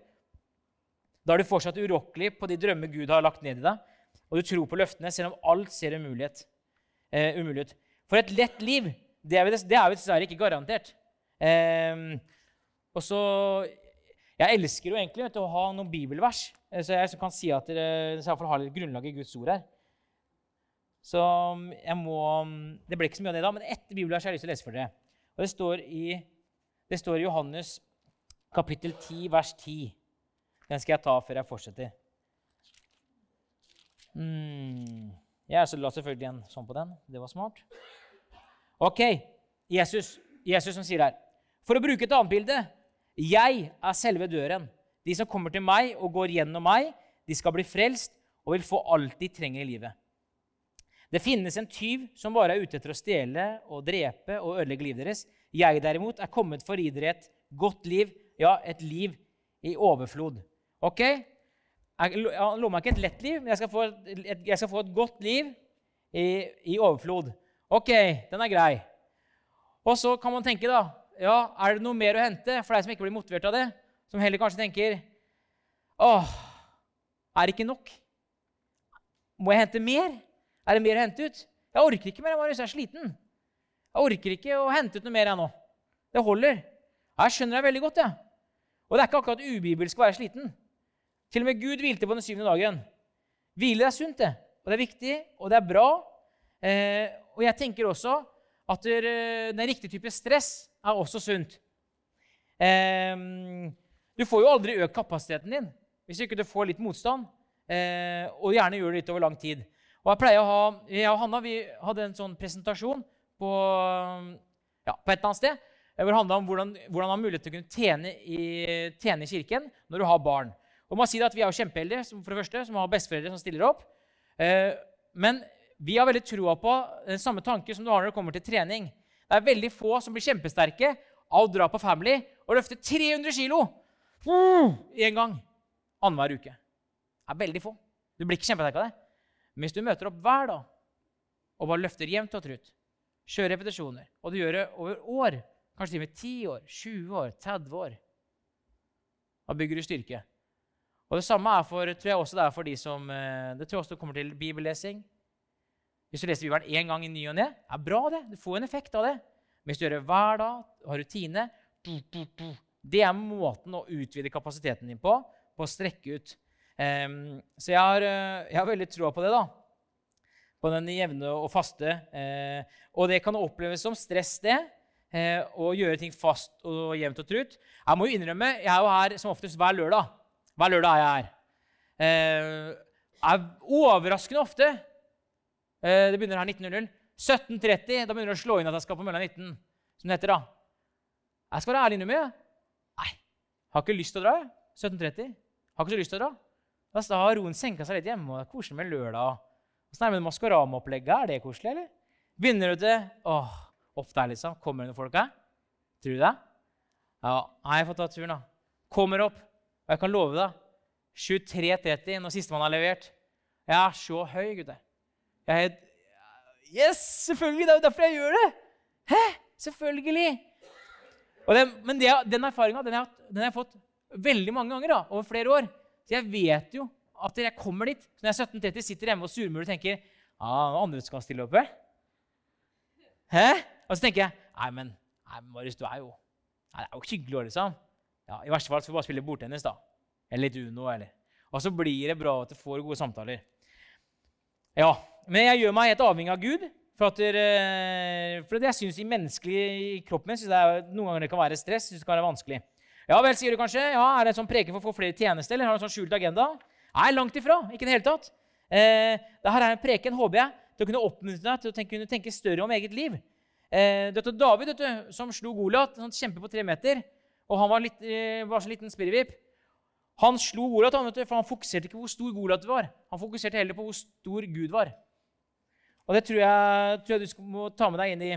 da er du fortsatt urokkelig på de drømmer Gud har lagt ned i deg, og du tror på løftene selv om alt ser umulighet, eh, umulig ut. For et lett liv det er vi dessverre ikke garantert. Eh, og så Jeg elsker jo egentlig vet, å ha noen bibelvers, eh, så jeg kan si at dere har litt grunnlag i Guds ord her. Så um, jeg må um, Det ble ikke så mye av det da, men ett bibelvers jeg har lyst til å lese for dere. Og Det står i, det står i Johannes kapittel 10, vers 10. Den skal jeg ta før jeg fortsetter. Mm. Jeg la selvfølgelig en sånn på den. Det var smart. Ok. Jesus, Jesus som sier her For å bruke et annet bilde jeg er selve døren. De som kommer til meg og går gjennom meg, de skal bli frelst og vil få alt de trenger i livet. Det finnes en tyv som bare er ute etter å stjele og drepe og ødelegge livet deres. Jeg derimot er kommet for å gi dere et godt liv, ja, et liv i overflod. Ok? Jeg lover meg ikke et lett liv, men jeg skal få et, jeg skal få et godt liv i, i overflod. Ok, den er grei. Og så kan man tenke, da ja, er det noe mer å hente for deg som ikke blir motivert av det? Som heller kanskje tenker Åh, er det ikke nok? Må jeg hente mer? Er det mer å hente ut? Jeg orker ikke mer. Marius, jeg er sliten. Jeg orker ikke å hente ut noe mer jeg nå. Det holder. Jeg skjønner deg veldig godt. Ja. Og det er ikke akkurat ubibelsk å være sliten. Til og med Gud hvilte på den syvende dagen. Hvile er sunt, det. Og det er viktig, og det er bra. Eh, og jeg tenker også at den riktige type stress er også sunt. Eh, du får jo aldri økt kapasiteten din hvis ikke du får litt motstand. Eh, og gjerne gjør det litt over lang tid. Og Jeg å ha, jeg og Hanna vi hadde en sånn presentasjon på, ja, på et eller annet sted hvor det handla om hvordan, hvordan man har mulighet til å kunne tjene i, tjene i, kirken når du har barn. Og man sier at Vi er jo kjempeheldige for det første, som har besteforeldre som stiller opp. Eh, men vi har veldig troa på den samme tanke som du har når det kommer til trening. Det er veldig få som blir kjempesterke av å dra på Family og løfte 300 kg en gang annenhver uke. Det er veldig få. Du blir ikke kjempesterk av det. Men hvis du møter opp hver dag og bare løfter jevnt og trutt, kjører repetisjoner, og du gjør det over år, kanskje til og med 10 år, 20 år, 30 år, da bygger du styrke. Og Det samme er for, tror jeg også det er for de som eh, det tror jeg også det kommer til bibellesing. Hvis du leser Bibelen én gang i ny og ne, er bra. det. Du får en effekt av det. Men hvis du gjør det hver dag, har rutine Det er måten å utvide kapasiteten din på, på å strekke ut. Um, så jeg har, eh, jeg har, veldig troa på det. da. På den jevne og faste. Uh, og det kan oppleves som stress, det. Uh, å gjøre ting fast og jevnt og trutt. Jeg må jo innrømme, jeg er jo her som oftest hver lørdag. Hver lørdag er jeg her. Eh, er overraskende ofte. Eh, det begynner her 19.00. 17.30 da begynner det å slå inn at jeg skal på mølla 19. Som det heter da. Jeg skal være ærlig med. Nei, har ikke lyst til å dra. 17.30. Har ikke så lyst til å dra. Da har roen senka seg litt hjemme, og det er koselig med lørdag. Åssen er det med Maskorama-opplegget? Er det koselig, eller? Begynner du til Åh, opp der, liksom. Kommer det noen folk her? Tror du det? Ja, jeg får ta turen, da. Kommer opp. Og jeg kan love deg 23.30 når sistemann har levert. Jeg er så høy, gutter. Jeg er Yes, selvfølgelig! Det er jo derfor jeg gjør det! Hæ? Selvfølgelig! Det, men det, den erfaringa den, har jeg fått veldig mange ganger da, over flere år. Så jeg vet jo at jeg kommer dit. Så når jeg er 17.30 sitter hjemme og surmuler og tenker ah, andre skal stille opp. Hæ? Og så tenker jeg Nei, men nei, Marius, du er jo nei, Det er jo hyggelig, liksom. Ja, I verste fall skal vi bare spille bordtennis, da. Eller litt Uno. eller. Og så blir det bra at du får gode samtaler. Ja, Men jeg gjør meg helt avhengig av Gud. For, at, eh, for jeg syns i menneskelig kroppen min det noen ganger det kan være stress. Synes det kan være vanskelig. Ja vel, sier du kanskje. Ja, Er det en sånn preken for å få flere tjenester? Eller har du en sånn skjult agenda? Nei, langt ifra. Ikke i det hele tatt. Eh, Dette er en preken, håper jeg, til å kunne oppmuntre deg til å tenke, kunne tenke større om eget liv. Eh, dette David, vet du, som slo Goliat, sånn kjempe på tre meter og han var, litt, eh, var så liten spirrevipp. Han slo Goliat, for han fokuserte ikke på hvor stor Goliat var. Han fokuserte heller på hvor stor Gud var. Og Det tror jeg, tror jeg du må ta med deg inn i,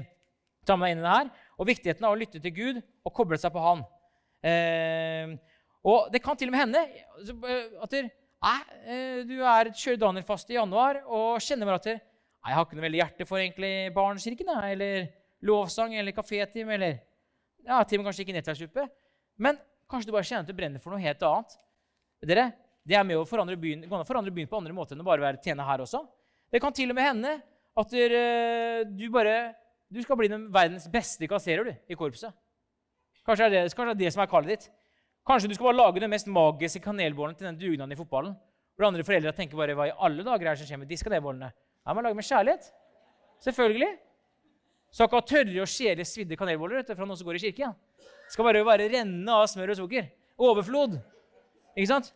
ta med deg inn i det her. Og viktigheten av å lytte til Gud og koble seg på Han. Eh, og Det kan til og med hende altså, eh, at du, eh, du er kjører Daniel-fast i januar og kjenner bare at jeg har ikke noe veldig hjerte for egentlig barnekirken, eller lovsang eller kafétime eller ja, til og med kanskje ikke nettverksgruppe. Men kanskje du bare kjenner at du brenner for noe helt annet. Dere, Det er med å forandre byen, forandre byen på andre måter enn å bare være tjene her også. Det kan til og med hende at du bare du skal bli den verdens beste kasserer du, i korpset. Kanskje det, kanskje er det som er kallet ditt. Kanskje du skal bare lage den mest magiske kanelbollen til den dugnaden i fotballen. Hvor andre foreldre tenker bare hva i alle dager er det som skjer med disse kanelbollene? Ja, man lager med kjærlighet. Selvfølgelig. Så ikke tørre og kjedelige svidde kanelboller fra noen som går i kirke. Ja. skal bare være renne av smør og sukker. Overflod. Ikke sant?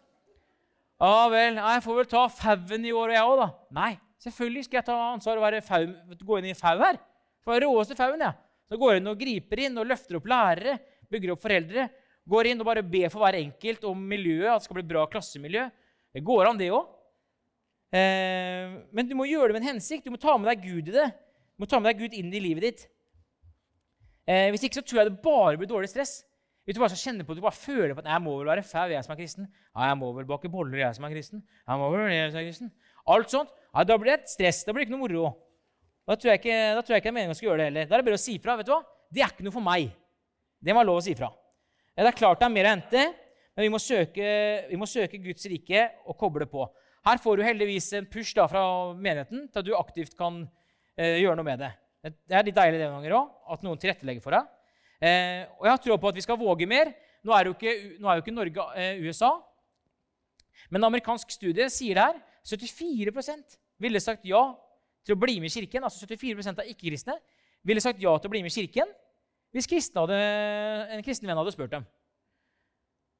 Ja vel, jeg får vel ta fauen i år, jeg òg, da. Nei, selvfølgelig skal jeg ta ansvar og fau, gå inn i en fau her. For være råeste fauen, ja. Så går jeg inn og griper inn og løfter opp lærere, bygger opp foreldre. Går inn og bare ber for hver enkelt om miljøet, at det skal bli bra klassemiljø. Det går an, det òg. Eh, men du må gjøre det med en hensikt. Du må ta med deg Gud i det. Du må ta med deg Gud inn i livet ditt. Eh, hvis ikke så tror jeg det bare blir dårlig stress. Hvis du hva som kjenner på, du bare føler på at jeg må vel være fau, jeg som er kristen. Ja, jeg må vel bake boller, jeg som er kristen. Jeg må vel jeg som er kristen. Alt sånt. Ja, Da blir det et stress. Da blir det ikke noe moro. Da tror jeg ikke, da tror jeg ikke det er meningen å skal gjøre det heller. Da er det bare å si fra. vet du hva? Det er ikke noe for meg. Det må være lov å si fra. Det er klart det er mer å hente, men vi må søke, vi må søke Guds rike og koble på. Her får du heldigvis en push da, fra menigheten til at du aktivt kan eh, gjøre noe med det. Det er litt deilig det noen ganger òg, at noen tilrettelegger for deg. Eh, og jeg har tro på at vi skal våge mer. Nå er jo ikke, er jo ikke Norge eh, USA. Men en amerikansk studie sier det her. 74% ville sagt ja til å bli med i kirken. Altså 74% av ikke-kristne ville sagt ja til å bli med i kirken hvis hadde, en kristen venn hadde spurt dem.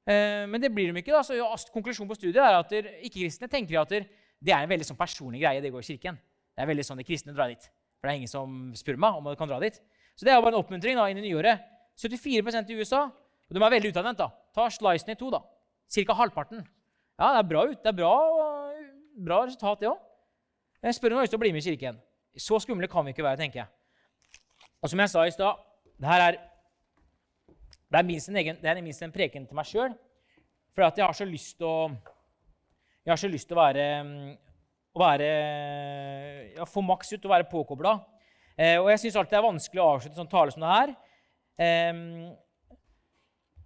Eh, men det blir de ikke. da, så Konklusjonen på studiet er at ikke-kristne tenker at det er en veldig sånn personlig greie. det går i kirken. Det er veldig sånn de kristne drar dit. For det er ingen som spør meg om de kan dra dit. Så det er bare en oppmuntring da, inn i nyåret. 74% i USA. Og de er veldig utadvendt. da. Ta slicen i to, da. Ca. halvparten. Ja, det er bra, det er bra, bra resultat, det òg. Jeg spør om du har lyst til å bli med i kirken. Så skumle kan vi ikke være, tenker jeg. Og som jeg sa i stad, det her er det er minst en, egen, det er minst en preken til meg sjøl. For jeg har så lyst til å Jeg har så lyst til å være, å være ja, Få maks ut og være påkobla. Eh, og jeg syns alltid det er vanskelig å avslutte sånn tale som det her. Eh,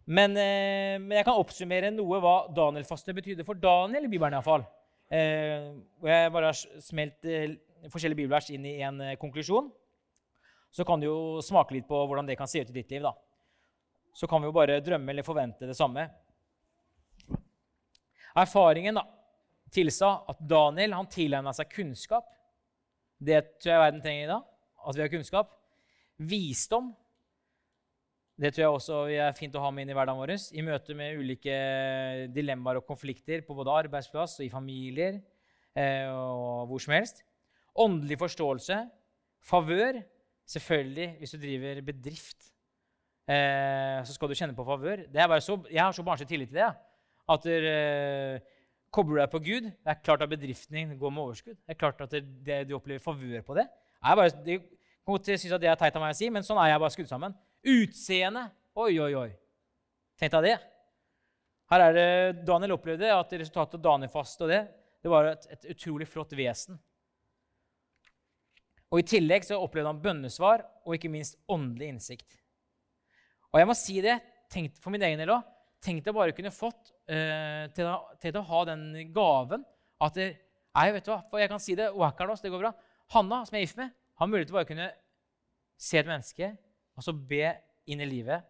men, eh, men, jeg kan oppsummere noe hva Daniel-faste betydde for Daniel i Bibelen. iallfall. Eh, og jeg bare har smelt eh, forskjellige bibelvers inn i en eh, konklusjon. Så kan du jo smake litt på hvordan det kan se ut i ditt liv. da så kan vi jo bare drømme eller forvente det samme. Erfaringen da, tilsa at Daniel han tilegna seg kunnskap. Det tror jeg verden trenger i dag. At vi har kunnskap. Visdom. Det tror jeg også er fint å ha med inn i hverdagen vår. I møte med ulike dilemmaer og konflikter på både arbeidsplass og i familier eh, og hvor som helst. Åndelig forståelse. Favør. Selvfølgelig hvis du driver bedrift eh, så skal du kjenne på favør. jeg har så barnslig tillit til det. At eh, Kobler deg på Gud, det er klart at bedriften din går med overskudd. Det er klart at det, det, du opplever favør på det. Jeg bare, det, synes at det er teit av meg å si, men sånn er jeg bare skrudd sammen. Utseende Oi, oi, oi. Tenk deg det. Her er det Daniel opplevde at resultatet av Daniel-fast og det, det var et, et, utrolig flott vesen. Og I tillegg så opplevde han bønnesvar og ikke minst åndelig innsikt. Og jeg må si det, tenkt, for min egen del òg. Tenk deg bare kunne fått uh, til, å, til, å, ha den gaven at det, Nei, vet du hva, for jeg kan si det. Wackernos, det går bra. Hanna, som jeg er gift med, har mulighet til å bare kunne se et menneske og så be inn i livet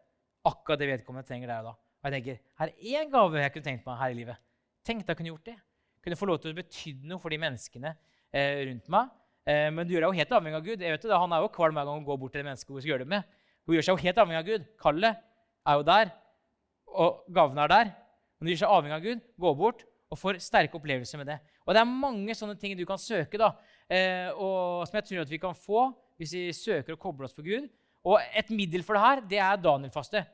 akkurat det vedkommende trenger der og da. Og jeg tenker, Her er én gave jeg kunne tenkt meg her i livet. Tenk deg jeg kunne gjort det. Kunne få lov til å bety noe for de menneskene eh, rundt meg. Eh, men du gjør deg jo helt avhengig av Gud. Jeg vet det, Han er jo kvalm hver gang hun går bort til det mennesket hun skal gjøre det med. Hun gjør seg jo helt avhengig av Gud. Kallet er jo der, og gavene er der. Hun gjør seg avhengig av Gud, går bort og får sterke opplevelser med det. Og Det er mange sånne ting du kan søke, da, eh, og som jeg tror at vi kan få hvis vi søker å koble oss på Gud. Og Et middel for det her det er Daniel-faste.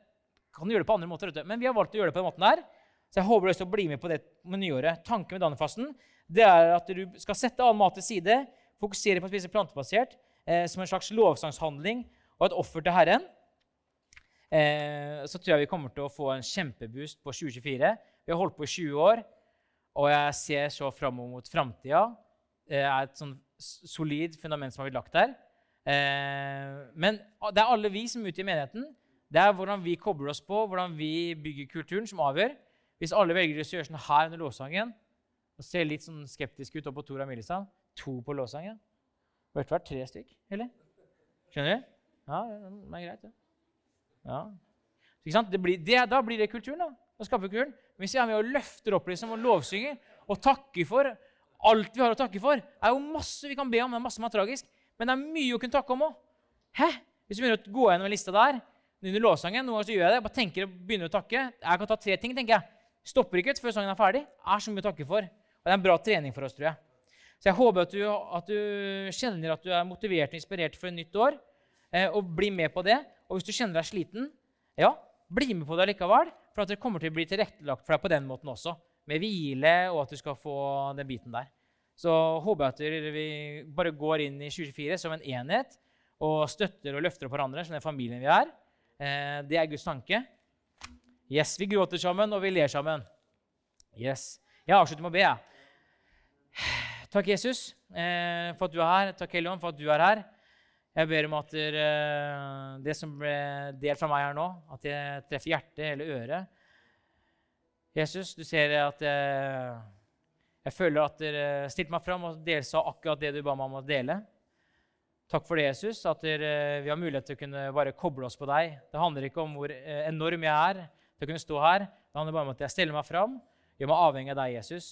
Kan gjøre det på andre måter, men vi har valgt å gjøre det på den måten her. Så jeg håper du har å bli med på det med nyåret. Tanken med Daniel-fasten det er at du skal sette all mat til side, fokusere på å spise plantebasert eh, som en slags lovsangshandling og et offer til Herren, eh, så tror jeg vi kommer til å få en kjempeboost på 2024. Vi har holdt på i 20 år, og jeg ser så fram mot framtida. Det er et sånn solid fundament som har blitt lagt der. Eh, men det er alle vi som er ute i menigheten. Det er hvordan vi kobler oss på, hvordan vi bygger kulturen, som avgjør. Hvis alle velger å gjøre sånn her under lovsangen og ser litt sånn skeptisk ut oppå Tora Millestad To på lovsangen. Burde vært tre stykk, eller? Skjønner du? Ja, det er greit, det. Ja. Ikke sant? Det blir, det, da blir det kulturen. da. Da skaper men vi er med og løfter opp liksom, og lovsynger og takker for alt vi har å takke for, er jo masse vi kan be om. det er masse som er tragisk, Men det er mye å kunne takke om òg. Hvis vi begynner å gå gjennom lista der under lovsangen, noen ganger så gjør jeg det, bare tenker og begynner å takke. Jeg kan ta tre ting. tenker jeg. Stopper ikke før sangen er ferdig. Er så mye å takke for. Og Det er en bra trening for oss, tror jeg. Så jeg håper at du, at du kjenner at du er motivert og inspirert for et nytt år. Eh, og bli med på det. Og hvis du kjenner deg sliten, ja, bli med på det likevel. For at det kommer til å bli tilrettelagt for deg på den måten også. Med hvile, og at du skal få den biten der. Så håper jeg at vi bare går inn i 2024 som en enhet og støtter og løfter opp hverandre som den familien vi er. Eh, det er Guds tanke. Yes, Vi gråter sammen, og vi ler sammen. Yes. Jeg avslutter med å be. jeg. Takk, Jesus, eh, for at du er her. Takk, Helligånd, for at du er her. Jeg ber om at det som ble delt fra meg her nå, at det treffer hjertet eller øret. Jesus, du ser at jeg, Jeg føler at dere stilte meg fram og delte akkurat det du ba meg om å dele. Takk for det, Jesus, at dere, vi har mulighet til å kunne bare koble oss på deg. Det handler ikke om hvor eh, enorm jeg er til å kunne stå her. Det handler bare om at jeg stiller meg fram, gjør meg avhengig av deg, Jesus.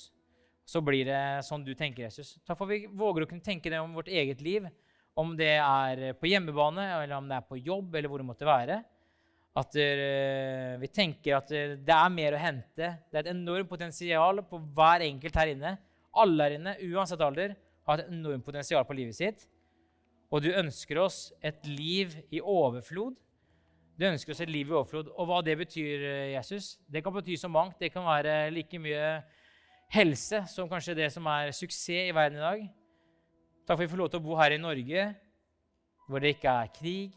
Så blir det sånn du tenker, Jesus. Takk for at vi våger å kunne tenke det om vårt eget liv. Om det er på hjemmebane, eller om det er på jobb, eller hvor det måtte være. At eh, vi tenker at eh, det er mer å hente. Det er et enormt potensial på hver enkelt her inne. Alle her inne, uansett alder, har et enormt potensial på livet sitt. Og du ønsker oss et liv i overflod. Du ønsker oss et liv i overflod. Og hva det betyr, eh, Jesus, det kan bety så mangt. Det kan være like mye helse som kanskje det som er suksess i verden i dag. Takk for at vi får lov til å bo her i Norge, hvor det ikke er krig.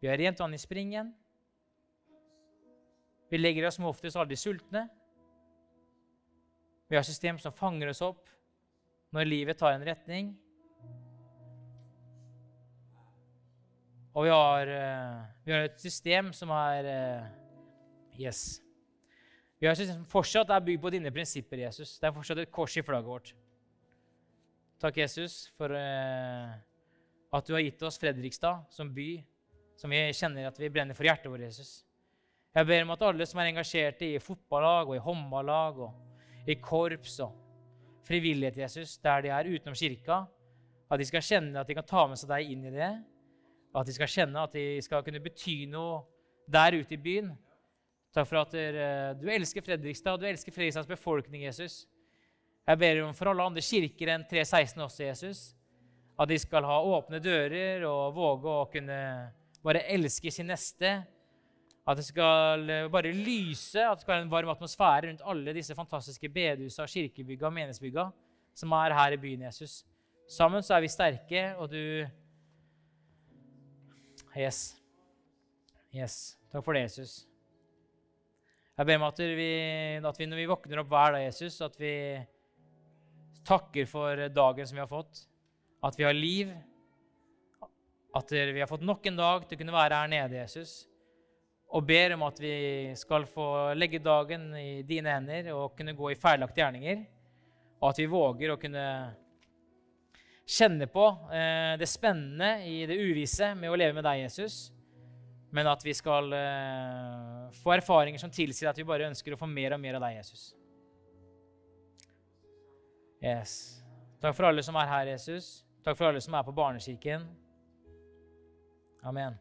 Vi har rent vann i springen. Vi legger oss som oftest aldri sultne. Vi har system som fanger oss opp når livet tar en retning. Og vi har, eh, vi har et system som er eh, Yes. Vi har et system som fortsatt er bygd på dine prinsipper, Jesus. Det er fortsatt et kors i flagget vårt. Takk, Jesus, for eh, at du har gitt oss Fredrikstad som by, som vi kjenner at vi brenner for hjertet vårt, Jesus. Jeg ber om at alle som er engasjerte i fotballag og i håndballag og i korps og frivillighet, Jesus, der de er utenom kirka, at de skal kjenne at de kan ta med seg deg inn i det. At de skal kjenne at de skal kunne bety noe der ute i byen. Takk for at du elsker Fredrikstad, og du elsker Fredrikstads befolkning, Jesus. Jeg ber om for alle andre kirker enn 316 også, Jesus, at de skal ha åpne dører og våge å kunne bare elske sin neste. At det skal bare lyse, at det skal være en varm atmosfære rundt alle disse fantastiske bedehusene, kirkebygga og menighetsbygga som er her i byen, Jesus. Sammen så er vi sterke, og du Yes. Yes. Takk for det, Jesus. Jeg ber om at vi, at vi når vi våkner opp hver dag, Jesus, at vi takker for dagen som vi har fått. At vi har liv. At vi har fått nok en dag til å kunne være her nede, Jesus. Og ber om at vi skal få legge dagen i dine hender og kunne gå i feilaktige gjerninger. Og at vi våger å kunne kjenne på eh, det spennende i det uvisse med å leve med deg, Jesus. Men at vi skal eh, få erfaringer som tilsier at vi bare ønsker å få mer og mer av deg, Jesus. Yes. Takk for alle som er her, Jesus. Takk for alle som er på barnekirken. Amen.